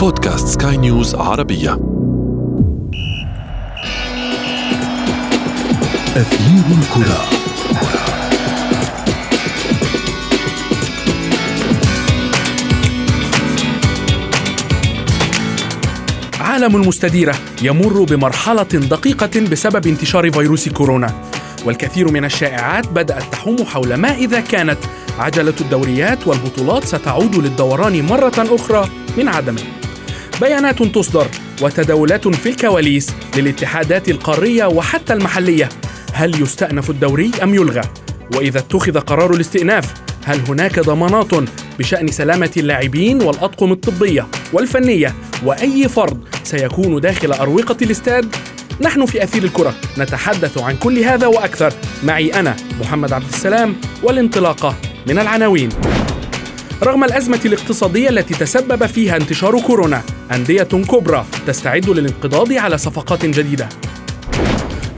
بودكاست سكاي نيوز عربية. أثير الكرة. عالم المستديرة يمر بمرحلة دقيقة بسبب انتشار فيروس كورونا والكثير من الشائعات بدأت تحوم حول ما إذا كانت عجلة الدوريات والبطولات ستعود للدوران مرة أخرى من عدمه. بيانات تصدر وتداولات في الكواليس للاتحادات القارية وحتى المحلية هل يستأنف الدوري أم يلغى؟ وإذا اتخذ قرار الاستئناف هل هناك ضمانات بشأن سلامة اللاعبين والأطقم الطبية والفنية وأي فرد سيكون داخل أروقة الاستاد؟ نحن في أثير الكرة نتحدث عن كل هذا وأكثر معي أنا محمد عبد السلام والانطلاقة من العناوين رغم الأزمة الاقتصادية التي تسبب فيها انتشار كورونا أندية كبرى تستعد للانقضاض على صفقات جديدة.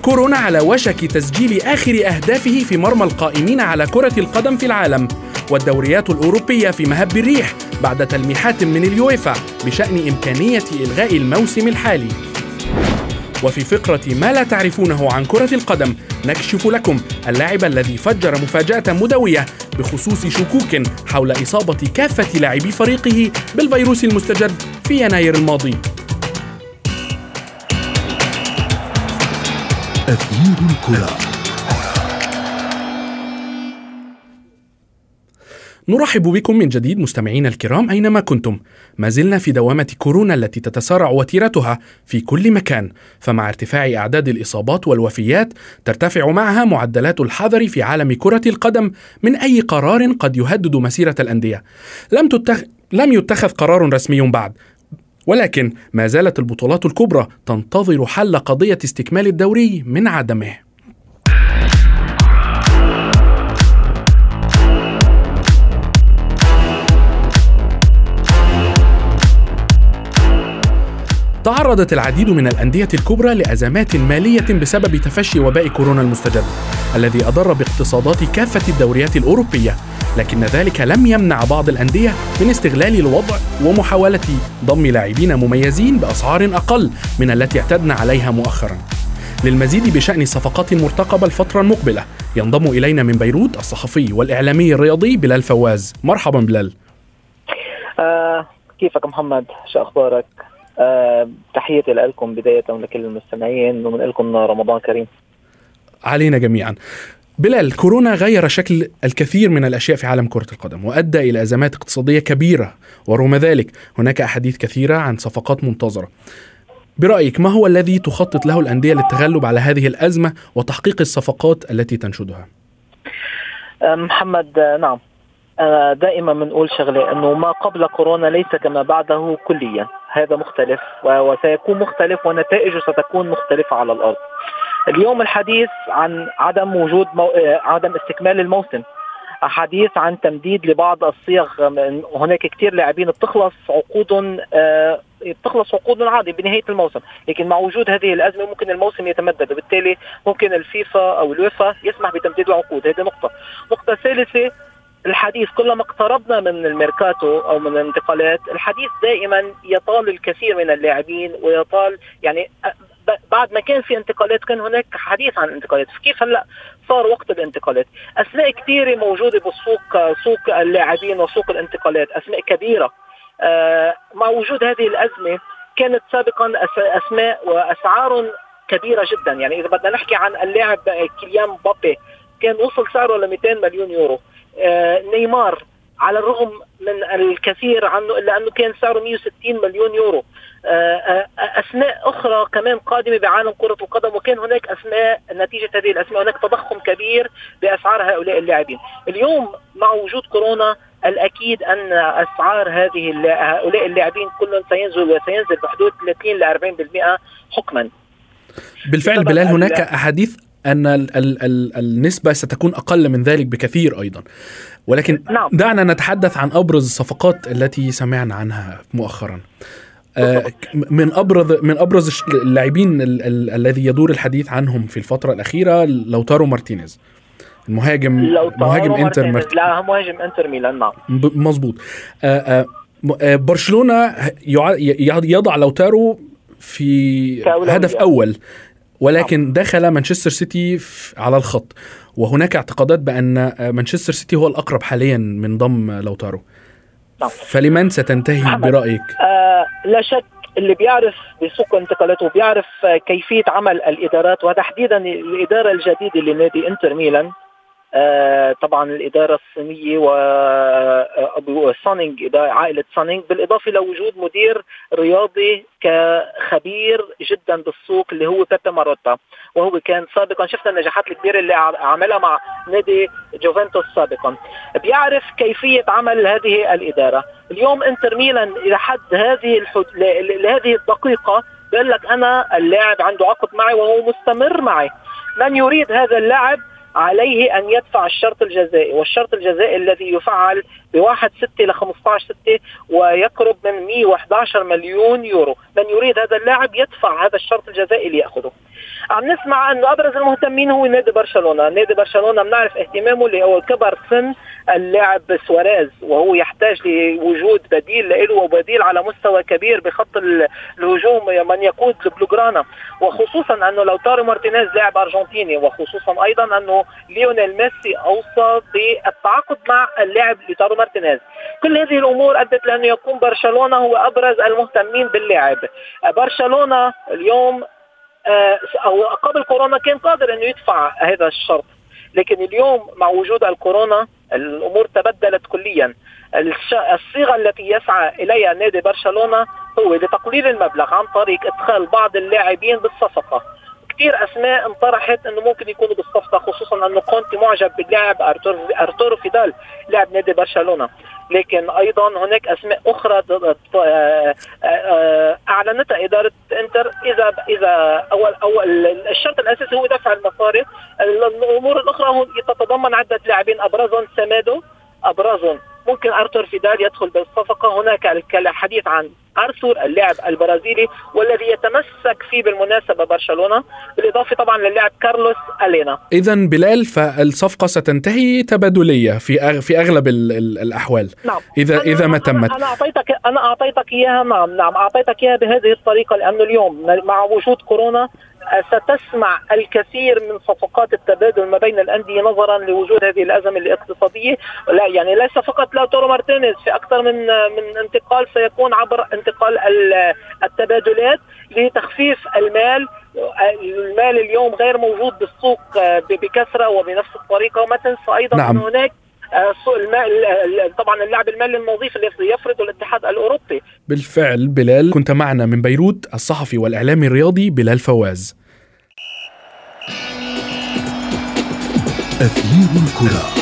كورونا على وشك تسجيل آخر أهدافه في مرمى القائمين على كرة القدم في العالم والدوريات الأوروبية في مهب الريح بعد تلميحات من اليويفا بشأن إمكانية إلغاء الموسم الحالي. وفي فقرة ما لا تعرفونه عن كرة القدم نكشف لكم اللاعب الذي فجر مفاجأة مدوية بخصوص شكوك حول إصابة كافة لاعبي فريقه بالفيروس المستجد في يناير الماضي. أثير الكرة. نرحب بكم من جديد مستمعينا الكرام أينما كنتم. ما زلنا في دوامة كورونا التي تتسارع وتيرتها في كل مكان. فمع ارتفاع أعداد الإصابات والوفيات ترتفع معها معدلات الحذر في عالم كرة القدم من أي قرار قد يهدد مسيرة الأندية. لم, تتخ... لم يتخذ قرار رسمي بعد. ولكن ما زالت البطولات الكبرى تنتظر حل قضية استكمال الدوري من عدمه. تعرضت العديد من الأندية الكبرى لأزمات مالية بسبب تفشي وباء كورونا المستجد الذي أضر باقتصادات كافة الدوريات الأوروبية لكن ذلك لم يمنع بعض الأندية من استغلال الوضع ومحاولة ضم لاعبين مميزين بأسعار أقل من التي اعتدنا عليها مؤخرا. للمزيد بشأن الصفقات المرتقبة الفترة المقبلة ينضم إلينا من بيروت الصحفي والإعلامي الرياضي بلال فواز. مرحبا بلال. آه كيفك محمد؟ شو أخبارك؟ آه تحياتي لكم بداية ولكل المستمعين ومن لكم رمضان كريم. علينا جميعا. بلال كورونا غير شكل الكثير من الأشياء في عالم كرة القدم وأدى إلى أزمات اقتصادية كبيرة ورغم ذلك هناك أحاديث كثيرة عن صفقات منتظرة. برأيك ما هو الذي تخطط له الأندية للتغلب على هذه الأزمة وتحقيق الصفقات التي تنشدها؟ آه محمد آه نعم. دائما بنقول شغلة إنه ما قبل كورونا ليس كما بعده كليا. هذا مختلف وسيكون مختلف ونتائجه ستكون مختلفة على الأرض. اليوم الحديث عن عدم وجود مو... عدم استكمال الموسم. حديث عن تمديد لبعض الصيغ هناك كثير لاعبين بتخلص عقودهم بتخلص عقودهم عادي بنهاية الموسم، لكن مع وجود هذه الأزمة ممكن الموسم يتمدد. وبالتالي ممكن الفيفا أو الويفا يسمح بتمديد العقود، هذه نقطة. نقطة ثالثة الحديث كلما اقتربنا من الميركاتو أو من الانتقالات الحديث دائما يطال الكثير من اللاعبين ويطال يعني بعد ما كان في انتقالات كان هناك حديث عن الانتقالات فكيف هلأ صار وقت الانتقالات؟ أسماء كثيرة موجودة بالسوق سوق اللاعبين وسوق الانتقالات أسماء كبيرة. مع وجود هذه الأزمة كانت سابقا أسماء وأسعار كبيرة جدا. يعني إذا بدنا نحكي عن اللاعب كيليان بابي كان وصل سعره ل 200 مليون يورو. نيمار على الرغم من الكثير عنه الا انه كان سعره 160 مليون يورو. آه اسماء أخرى كمان قادمة بعالم كرة القدم وكان هناك اسماء نتيجة هذه الاسماء هناك تضخم كبير بأسعار هؤلاء اللاعبين. اليوم مع وجود كورونا الأكيد أن أسعار هذه هؤلاء اللاعبين كلهم سينزل وسينزل بحدود 30 ل 40% حكما. بالفعل بلال هناك أحاديث أن ال ال ال النسبة ستكون أقل من ذلك بكثير أيضا. ولكن نعم. دعنا نتحدث عن أبرز الصفقات التي سمعنا عنها مؤخرا. آه من أبرز من أبرز اللاعبين الذي يدور الحديث عنهم في الفترة الأخيرة لوتارو مارتينيز المهاجم مهاجم إنتر مارتينيز. لا مهاجم إنتر ميلان نعم. مظبوط. آه آه، برشلونة يضع لوتارو في هدف أول. ولكن دخل مانشستر سيتي على الخط وهناك اعتقادات بأن آه، مانشستر سيتي هو الأقرب حاليا من ضم لوتارو نعم. فلمن ستنتهي برأيك؟ آه لا شك اللي بيعرف بسوق الانتقالات وبيعرف كيفية عمل الإدارات وتحديدا الإدارة الجديدة لنادي إنتر ميلان طبعا الإدارة الصينية وسونينج آه، عائلة سونينج بالإضافة لوجود مدير رياضي كخبير جدا بالسوق اللي هو بيبي ماروتا. وهو كان سابقا شفنا النجاحات الكبيرة اللي عملها مع نادي جوفنتوس سابقا. بيعرف كيفية عمل هذه الإدارة. اليوم إنتر ميلان إلى حد هذه الحد... لهذه الدقيقة بيقول لك أنا اللاعب عنده عقد معي وهو مستمر معي. من يريد هذا اللاعب عليه أن يدفع الشرط الجزائي والشرط الجزائي الذي يفعل ب 1 6 ل 15 6 ويقرب من 111 مليون يورو. من يريد هذا اللاعب يدفع هذا الشرط الجزائي ليأخذه. عم نسمع انه أبرز المهتمين هو نادي برشلونة، نادي برشلونة بنعرف اهتمامه اللي هو كبر سن اللاعب سواريز وهو يحتاج لوجود بديل له وبديل على مستوى كبير بخط الهجوم من يقود البلوغرانا وخصوصا أنه لوتارو مارتينيز لاعب أرجنتيني وخصوصا أيضا ليونيل ميسي أوصى بالتعاقد مع اللاعب لوتارو مارتينيز. كل هذه الأمور أدت لأنه يكون برشلونة هو أبرز المهتمين باللاعب. برشلونة اليوم آه، أو قبل كورونا كان قادر انه يدفع هذا الشرط. لكن اليوم مع وجود الكورونا الأمور تبدلت كليا. الصيغة التي يسعى إليها نادي برشلونة هو لتقليل المبلغ عن طريق إدخال بعض اللاعبين بالصفقة. كثير أسماء انطرحت إنه ممكن يكونوا بالصفقة خصوصا إنه كونتي معجب باللاعب أرتور ارتورو فيدال لاعب نادي برشلونة. لكن أيضا هناك أسماء أخرى آه، آه، أعلنتها إدارة إنتر. اذا إذا اول اول الشرط الأساسي هو دفع المصاري. الأمور الأخرى تتضمن عدة لاعبين. ابرزهم سمادو ابرزهم ممكن أرتور فيدال يدخل بالصفقة. هناك الحديث عن ارثور اللاعب البرازيلي والذي يتمسك فيه بالمناسبة برشلونة. بالإضافة طبعا للاعب كارلوس ألينا. اذا بلال فالصفقة ستنتهي تبادلية في في أغلب الأحوال. نعم. اذا إذا ما تمت. أنا أعطيتك أنا أعطيتك إياها نعم نعم أعطيتك إياها بهذه الطريقة لأنه اليوم مع وجود كورونا ستسمع الكثير من صفقات التبادل ما بين الأندية نظرا لوجود هذه الأزمة الاقتصادية. لا يعني ليس فقط لوتارو مارتينيز في أكثر من من انتقال سيكون عبر انتقال التبادلات لتخفيف المال. المال اليوم غير موجود بالسوق بكثرة وبنفس الطريقة. وما تنسى أيضا نعم. ان هناك؟ طبعا اللعب المالي النظيف اللي يفرضه الاتحاد الأوروبي. بالفعل بلال كنت معنا من بيروت الصحفي والاعلامي الرياضي بلال فواز. أثير الكرة.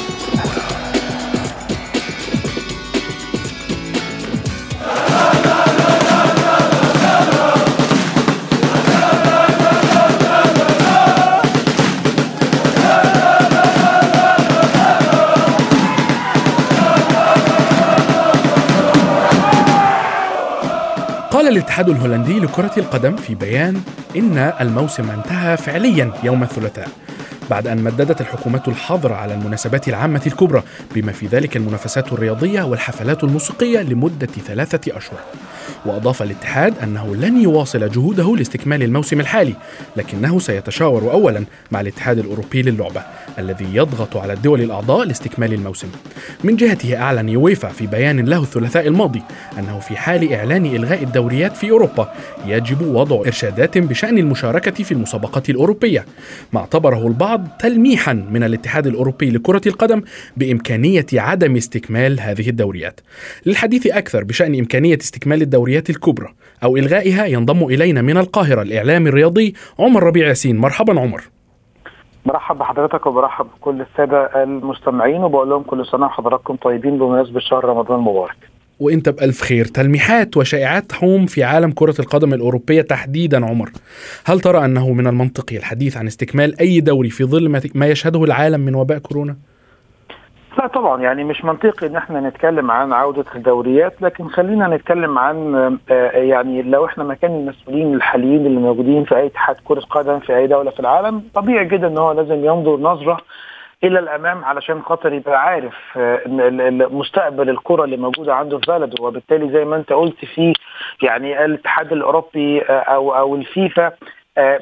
الاتحاد الهولندي لكرة القدم في بيان إن الموسم انتهى فعليا يوم الثلاثاء. بعد أن مددت الحكومة الحظر على المناسبات العامة الكبرى بما في ذلك المنافسات الرياضية والحفلات الموسيقية لمدة ثلاثة أشهر. وأضاف الاتحاد أنه لن يواصل جهوده لاستكمال الموسم الحالي لكنه سيتشاور أولا مع الاتحاد الأوروبي للعبة الذي يضغط على الدول الأعضاء لاستكمال الموسم. من جهته أعلن يويفا في بيان له الثلاثاء الماضي أنه في حال إعلان إلغاء الدوريات في أوروبا يجب وضع إرشادات بشأن المشاركة في المسابقات الأوروبية. ما اعتبره البعض تلميحا من الاتحاد الأوروبي لكرة القدم بإمكانية عدم استكمال هذه الدوريات. للحديث أكثر بشأن إمكانية استكمال الدوريات الكبرى أو إلغائها ينضم إلينا من القاهرة الإعلامي الرياضي عمر ربيع ياسين. مرحبا عمر. برحب بحضرتك وبرحب بكل السادة المستمعين وبقول لهم كل سنة وحضراتكم طيبين بمناسبة شهر رمضان المبارك. وانت بألف خير تلميحات وشائعات تحوم في عالم كرة القدم الأوروبية تحديدا عمر هل ترى أنه من المنطقي الحديث عن استكمال أي دوري في ظل ما يشهده العالم من وباء كورونا؟ لا طبعا يعني مش منطقي إن إحنا نتكلم عن عودة الدوريات لكن خلينا نتكلم عن آه، يعني لو إحنا مكان المسؤولين الحاليين اللي موجودين في أي اتحاد كرة قدم في أي دولة في العالم طبيعي جدا إن هو لازم ينظر نظرة إلى الأمام علشان خاطر يبقى عارف آه، مستقبل الكرة اللي موجودة عنده في بلده. وبالتالي زي ما أنت قلت في يعني الاتحاد الأوروبي آه، أو أو الفيفا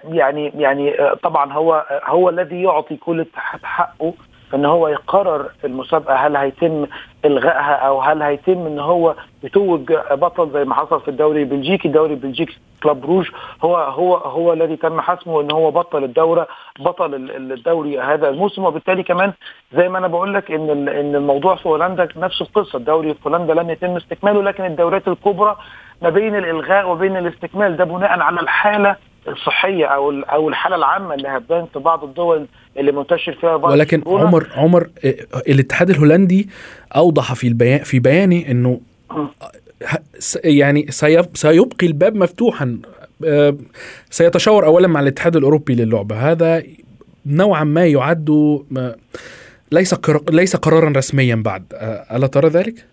يعني يعني طبعا هو هو الذي يعطي كل اتحاد حقه إن هو يقرر المسابقة هل هيتم إلغائها أو هل هيتم إن هو يتوج بطل زي ما حصل في الدوري البلجيكي. الدوري البلجيكي كلاب روج هو هو هو الذي تم حسمه إن هو بطل الدورة بطل الدوري هذا الموسم. وبالتالي كمان زي ما أنا بقول لك إن إن الموضوع في هولندا نفس القصة. الدوري في هولندا لم يتم استكماله لكن الدوريات الكبرى ما بين الإلغاء وبين الاستكمال ده بناء على الحالة الصحية أو أو الحالة العامة اللي هتبان في بعض الدول اللي منتشر فيها بعض ولكن عمر عمر آه، الاتحاد الهولندي أوضح في البيان في بيانه إنه يعني سيبقي الباب مفتوحا آه، سيتشاور اولا مع الاتحاد الأوروبي للعبة. هذا نوعا ما يعد ليس ليس قرارا رسميا بعد. آه، ألا ترى ذلك؟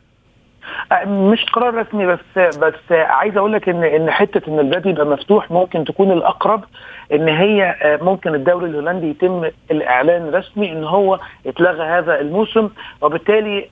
مش قرار رسمي بس بس عايز أقول لك ان إن حتة إن الباب يبقى مفتوح ممكن تكون الأقرب إن هي ممكن الدوري الهولندي يتم الإعلان رسمي إن هو اتلغى هذا الموسم. وبالتالي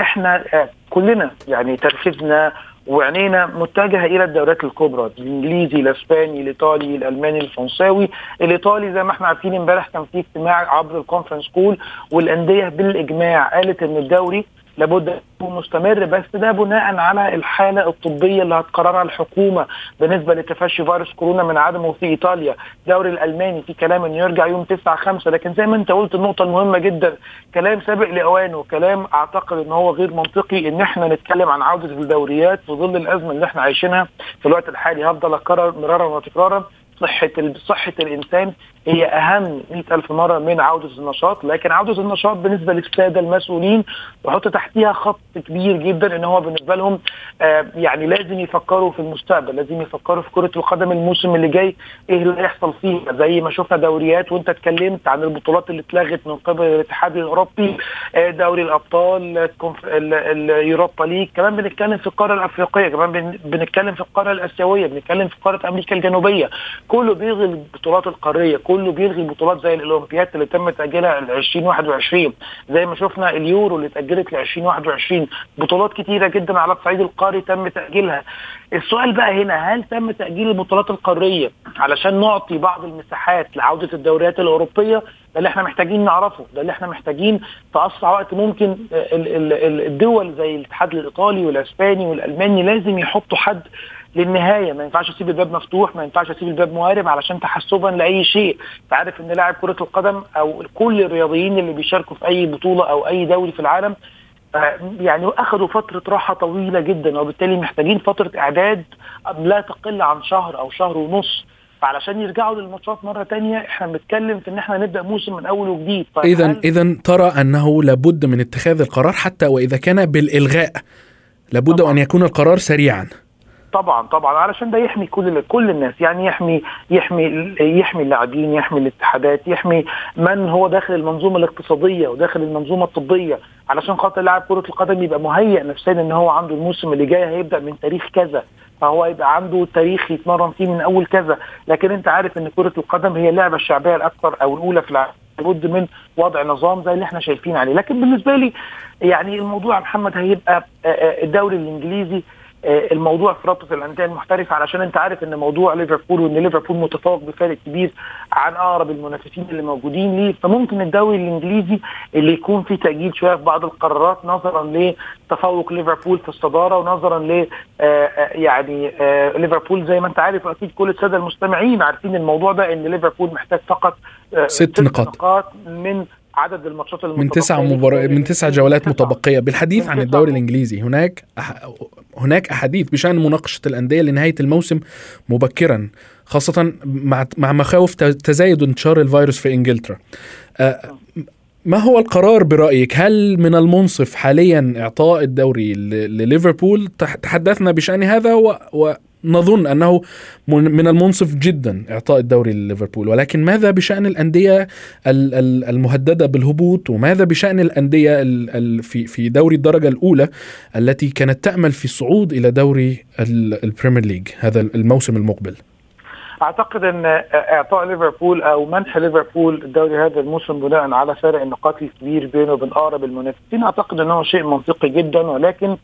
إحنا كلنا يعني تركيزنا وعينينا متجهة إلى الدوريات الكبرى الإنجليزي الإسباني الإيطالي الألماني الفرنساوي. الإيطالي زي ما إحنا عارفين إمبارح كان في اجتماع عبر الكونفرنس كول والأندية بالإجماع قالت إن الدوري لابد يكون مستمر بس ده بناء على الحالة الطبية اللي هتقررها الحكومة بالنسبة لتفشي فيروس كورونا من عدمه في إيطاليا، الدوري الألماني في كلام إنه يرجع يوم 9 5 لكن زي ما أنت قلت النقطة المهمة جدا كلام سابق لأوانه، كلام أعتقد إن هو غير منطقي إن إحنا نتكلم عن عودة الدوريات في ظل الأزمة اللي إحنا عايشينها في الوقت الحالي. هفضل أكرر مرارا وتكرارا. صحة صحة الإنسان هي أهم 100000 مرة من عودة النشاط لكن عودة النشاط بالنسبة للسادة المسؤولين بحط تحتيها خط كبير جدا إن هو بالنسبة لهم آه يعني لازم يفكروا في المستقبل لازم يفكروا في كرة القدم الموسم اللي جاي إيه اللي هيحصل فيها؟ زي ما شفنا دوريات وأنت اتكلمت عن البطولات اللي اتلغت من قبل الاتحاد الأوروبي آه دوري الأبطال اليوروبا ليج كمان بنتكلم في القارة الأفريقية كمان بنتكلم في القارة الآسيوية بنتكلم في قارة أمريكا الجنوبية. كله بيلغي البطولات القارية كله بيلغي البطولات زي الأولمبياد اللي تم تأجيلها ل 2021 زي ما شفنا اليورو اللي اتاجلت ل 2021 بطولات كتيرة جدا على الصعيد القاري تم تأجيلها. السؤال بقى هنا هل تم تأجيل البطولات القارية علشان نعطي بعض المساحات لعودة الدوريات الأوروبية؟ ده اللي إحنا محتاجين نعرفه ده اللي إحنا محتاجين في أسرع وقت ممكن الدول زي الاتحاد الإيطالي والإسباني والألماني لازم يحطوا حد للنهاية ما ينفعش اسيب الباب مفتوح ما ينفعش اسيب الباب موارب علشان تحسبا لأي شيء. أنت عارف إن لاعب كرة القدم أو كل الرياضيين اللي بيشاركوا في أي بطولة أو أي دوري في العالم آه، يعني أخذوا فترة راحة طويلة جدا وبالتالي محتاجين فترة إعداد لا تقل عن شهر أو شهر ونص. فعلشان يرجعوا للماتشات مرة تانية إحنا بنتكلم في إن إحنا نبدأ موسم من أول وجديد. اذا اذا ترى أنه لابد من اتخاذ القرار حتى وإذا كان بالإلغاء لابد طبعا. أن يكون القرار سريعا. طبعا طبعا علشان ده يحمي كل كل الناس يعني يحمي يحمي يحمي اللاعبين يحمي الاتحادات يحمي من هو داخل المنظومة الاقتصادية وداخل المنظومة الطبية علشان خاطر لاعب كرة القدم يبقى مهيئ نفسيا إن هو عنده الموسم اللي جاي هيبدأ من تاريخ كذا فهو يبقى عنده تاريخ يتمرن فيه من أول كذا. لكن أنت عارف إن كرة القدم هي اللعبة الشعبية الاكثر أو الأولى في العالم لابد من وضع نظام زي اللي إحنا شايفين عليه. لكن بالنسبة لي يعني الموضوع محمد هيبقى الدوري الإنجليزي الموضوع في رابطة الأندية المحترفة علشان أنت عارف إن موضوع ليفربول وإن ليفربول متفوق بفارق كبير عن أقرب المنافسين اللي موجودين ليه فممكن الدوري الإنجليزي اللي يكون فيه تأجيل شوية في بعض القرارات نظرا لتفوق ليفربول في الصدارة ونظرا ل آه، آه، يعني ليفربول زي ما أنت عارف وأكيد كل السادة المستمعين عارفين الموضوع ده إن ليفربول محتاج فقط ست نقاط. نقاط من عدد الماتشات من تسع مبار... من تسع جولات متبقية. بالحديث عن الدوري الإنجليزي هناك أح... هناك أحاديث بشأن مناقشة الأندية لنهاية الموسم مبكرا خاصة مع مع مخاوف تزايد انتشار الفيروس في إنجلترا. أه ما هو القرار برأيك؟ هل من المنصف حاليا إعطاء الدوري لليفربول؟ تحدثنا بشأن هذا و... و... نظن أنه من المنصف جدا إعطاء الدوري لليفربول. ولكن ماذا بشأن الأندية المهددة بالهبوط؟ وماذا بشأن الأندية في في دوري الدرجة الأولى التي كانت تأمل في الصعود إلى دوري ال Premier League هذا الموسم المقبل؟ أعتقد أن إعطاء ليفربول أو منح ليفربول الدوري هذا الموسم بناء على فارق النقاط الكبير بينه وبين أقرب المنافسين أعتقد ان هو شيء منطقي جدا ولكن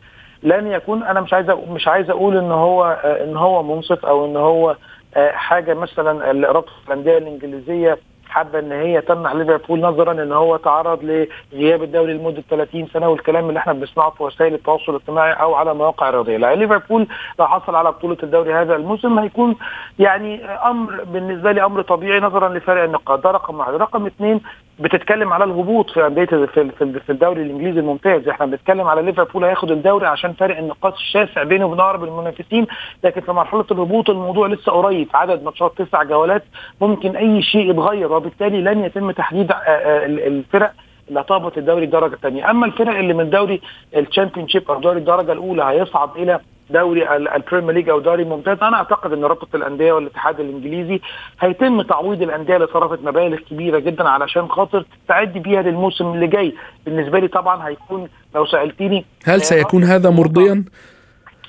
لن يكون أنا مش عايز مش عايز أقول إن هو إن هو منصف أو إن هو حاجة مثلا رابطه الانديه الإنجليزية حابة إن هي تمنح ليفربول نظرا إن هو تعرض لغياب الدوري لمدة 30 سنة والكلام اللي إحنا بنسمعه في وسائل التواصل الاجتماعي أو على مواقع الرياضيه، لا ليفربول لو حصل على بطولة الدوري هذا الموسم هيكون يعني أمر بالنسبة لي أمر طبيعي نظرا لفرق النقاط، ده رقم واحد، رقم اثنين بتتكلم على الهبوط في أندية في الدوري الإنجليزي الممتاز، إحنا بنتكلم على ليفربول هياخد الدوري عشان فرق النقاط الشاسع بينه وبين أقرب المنافسين، لكن في مرحلة الهبوط الموضوع لسه قريب، عدد ماتشات تسع جولات ممكن أي شيء يتغير وبالتالي لن يتم تحديد الفرق اللي هتهبط الدوري الدرجة الثانية، أما الفرق اللي من دوري ال Championship أو دوري الدرجة الأولى هيصعد إلى دوري ال Premier League أو دوري ممتاز. أنا أعتقد إن رابطة الأندية والاتحاد الإنجليزي هيتم تعويض الأندية اللي صرفت مبالغ كبيرة جدا علشان خاطر تستعد بيها للموسم اللي جاي. بالنسبة لي طبعا هيكون لو سألتني هل سيكون هذا مرضيا؟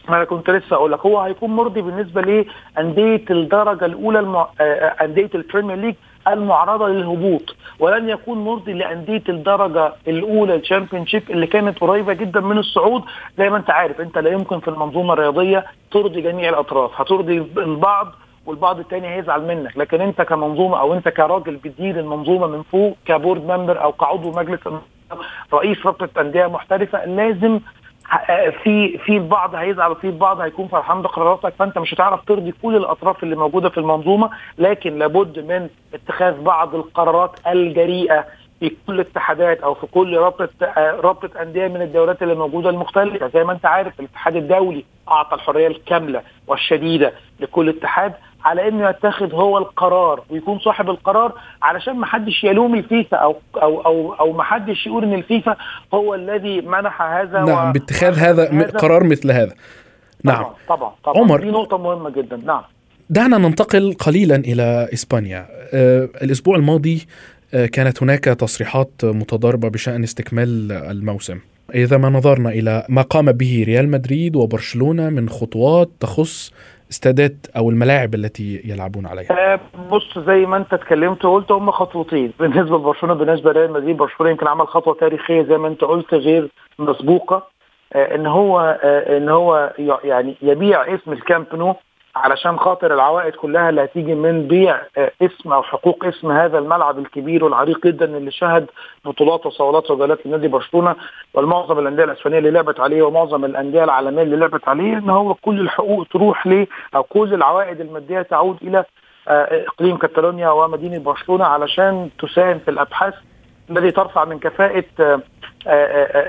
ما أنا كنت لسه أقول لك هو هيكون مرضي بالنسبة لأندية الدرجة الأولى المع... أندية ال Premier League. المعرضة للهبوط ولن يكون مرضي لأندية الدرجة الأولى ال Championship اللي كانت قريبة جدا من الصعود. زي ما أنت عارف أنت لا يمكن في المنظومة الرياضية ترضي جميع الأطراف هترضي البعض والبعض الثاني هيزعل منك. لكن أنت كمنظومة أو أنت كراجل بتدير المنظومة من فوق ك board member أو كعضو مجلس رئيس رابطة أندية محترفة لازم في في البعض هيزعل وفي البعض هيكون فرحان بقراراتك فانت مش هتعرف ترضي كل الأطراف اللي موجودة في المنظومة لكن لابد من اتخاذ بعض القرارات الجريئة في كل الاتحادات أو في كل رابطة رابطة أندية من الدورات اللي موجودة المختلفة. زي ما أنت عارف الاتحاد الدولي أعطى الحرية الكاملة والشديدة لكل اتحاد. على إنه يتخذ هو القرار ويكون صاحب القرار علشان ما حدش يلوم الفيفا أو أو أو أو ما حدش يقول إن الفيفا هو الذي منح هذا نعم باتخاذ هذا, هذا. قرار مثل هذا. نعم. طبعا طبعا, طبعا. عمر. دي نقطة مهمة جدا. نعم. دعنا ننتقل قليلا إلى إسبانيا. آه الأسبوع الماضي آه كانت هناك تصريحات متضاربة بشأن استكمال الموسم. إذا ما نظرنا إلى ما قام به ريال مدريد وبرشلونة من خطوات تخص استادات أو الملاعب التي يلعبون عليها. بص زي ما أنت اتكلمت وقلت هم خطوتين. بالنسبة لبرشلونة بالنسبة لريال مدريد برشلونة يمكن عمل خطوة تاريخية زي ما أنت قلت غير مسبوقة. إن هو إن هو يعني يبيع اسم الكامب نو علشان خاطر العوائد كلها اللي هتيجي من بيع اسم أو حقوق اسم هذا الملعب الكبير والعريق جدا اللي شهد بطولات وصولات وجولات لنادي برشلونة. والمعظم الأندية الأسبانية اللي لعبت عليه ومعظم الأندية العالمية اللي لعبت عليه إن هو كل الحقوق تروح ل أو كل العوائد المادية تعود إلى إقليم كاتالونيا ومدينة برشلونة علشان تساهم في الأبحاث التي ترفع من كفاءة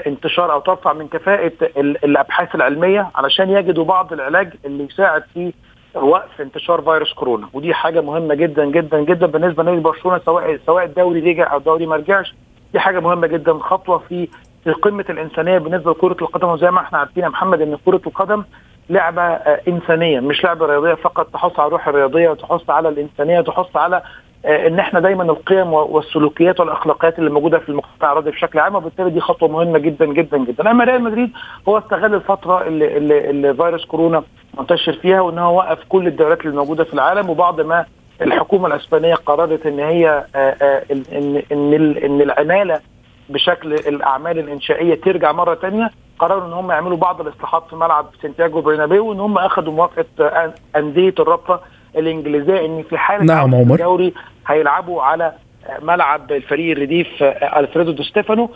انتشار أو ترفع من كفاءة الأبحاث العلمية علشان يجدوا بعض العلاج اللي يساعد في وقف انتشار فيروس كورونا. ودي حاجة مهمة جدا جدا جدا بالنسبة لنادي برشلونة سواء سواء الدوري رجع أو الدوري ما رجعش. دي حاجة مهمة جدا خطوة في في قمة الإنسانية بالنسبة لكرة القدم. وزي ما إحنا عارفين يا محمد إن كرة القدم لعبة إنسانية مش لعبة رياضية فقط تحث على الروح الرياضية وتحث على الإنسانية وتحث على إن إحنا دايما القيم والسلوكيات والأخلاقيات اللي موجودة في المجتمع الرياضي بشكل عام وبالتالي دي خطوة مهمة جدا جدا جدا. أما ريال مدريد هو استغل الفترة اللي, اللي, اللي فيروس كورونا منتشر فيها وإن هو وقف كل الدورات اللي موجودة في العالم وبعد ما الحكومة الإسبانية قررت إن هي ان ان إن العمالة بشكل الأعمال الإنشائية ترجع مرة ثانية قرروا إن هم يعملوا بعض الإصلاحات في ملعب سانتياغو برنابيو وإن هم اخذوا موافقة أندية الرابطه الإنجليزية إن في حالة نعم عمر. الدوري هيلعبوا على ملعب الفريق الرديف ألفريدو دي ستيفانو.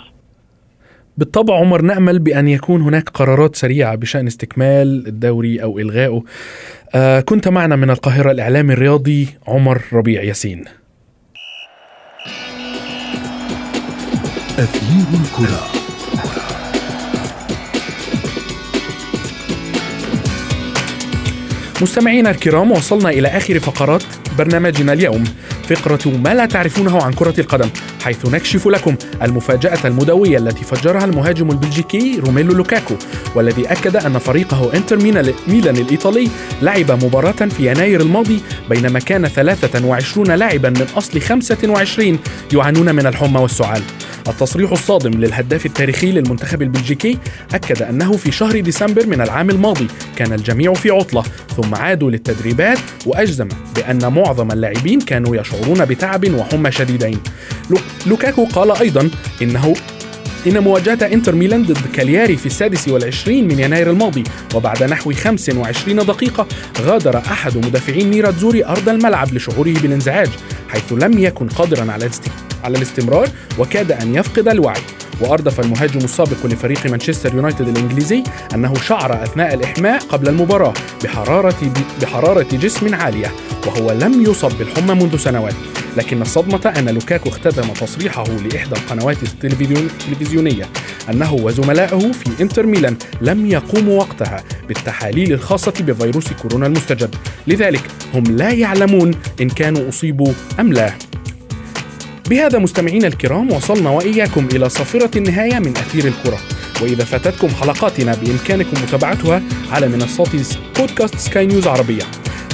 بالطبع عمر نأمل بأن يكون هناك قرارات سريعة بشأن استكمال الدوري أو إلغائه. آه كنت معنا من القاهرة الإعلامي الرياضي عمر ربيع ياسين. أثير الكرة. مستمعينا الكرام وصلنا إلى آخر فقرات برنامجنا اليوم. فقرة ما لا تعرفونه عن كرة القدم حيث نكشف لكم المفاجأة المدوية التي فجرها المهاجم البلجيكي روميلو لوكاكو والذي أكد أن فريقه إنتر ميلان الإيطالي لعب مباراة في يناير الماضي بينما كان 23 لاعبا من أصل 25 يعانون من الحمى والسعال. التصريح الصادم للهداف التاريخي للمنتخب البلجيكي أكد أنه في شهر ديسمبر من العام الماضي كان الجميع في عطلة ثم عادوا للتدريبات وأجزم بأن معظم اللاعبين كانوا يشعرون بتعب وحمى شديدين. لوكاكو قال أيضا إنه إن مواجهة إنتر ميلان ضد كالياري في السادس والعشرين من يناير الماضي وبعد نحو 25 دقيقة غادر أحد مدافعين نيراتزوري أرض الملعب لشعوره بالانزعاج حيث لم يكن قادرا على على الاستمرار وكاد أن يفقد الوعي. وأردف المهاجم السابق لفريق مانشستر يونايتد الإنجليزي أنه شعر أثناء الإحماء قبل المباراة بحرارة, بحرارة جسم عالية وهو لم يصب بالحمى منذ سنوات. لكن الصدمة أن لوكاكو اختتم تصريحه لإحدى القنوات التلفزيونية أنه وزملائه في إنتر ميلان لم يقوموا وقتها بالتحاليل الخاصة بفيروس كورونا المستجد. لذلك هم لا يعلمون إن كانوا أصيبوا أم لا. بهذا مستمعينا الكرام وصلنا وإياكم إلى صافرة النهاية من أثير الكرة. وإذا فاتتكم حلقاتنا بإمكانكم متابعتها على منصات بودكاست سكاي نيوز عربية.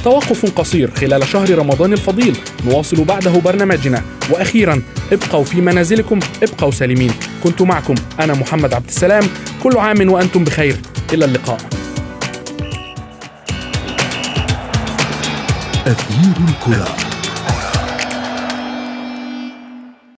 توقف قصير خلال شهر رمضان الفضيل. نواصل بعده برنامجنا. وأخيرا ابقوا في منازلكم ابقوا سالمين. كنت معكم أنا محمد عبد السلام. كل عام وأنتم بخير. إلى اللقاء. أثير الكرة.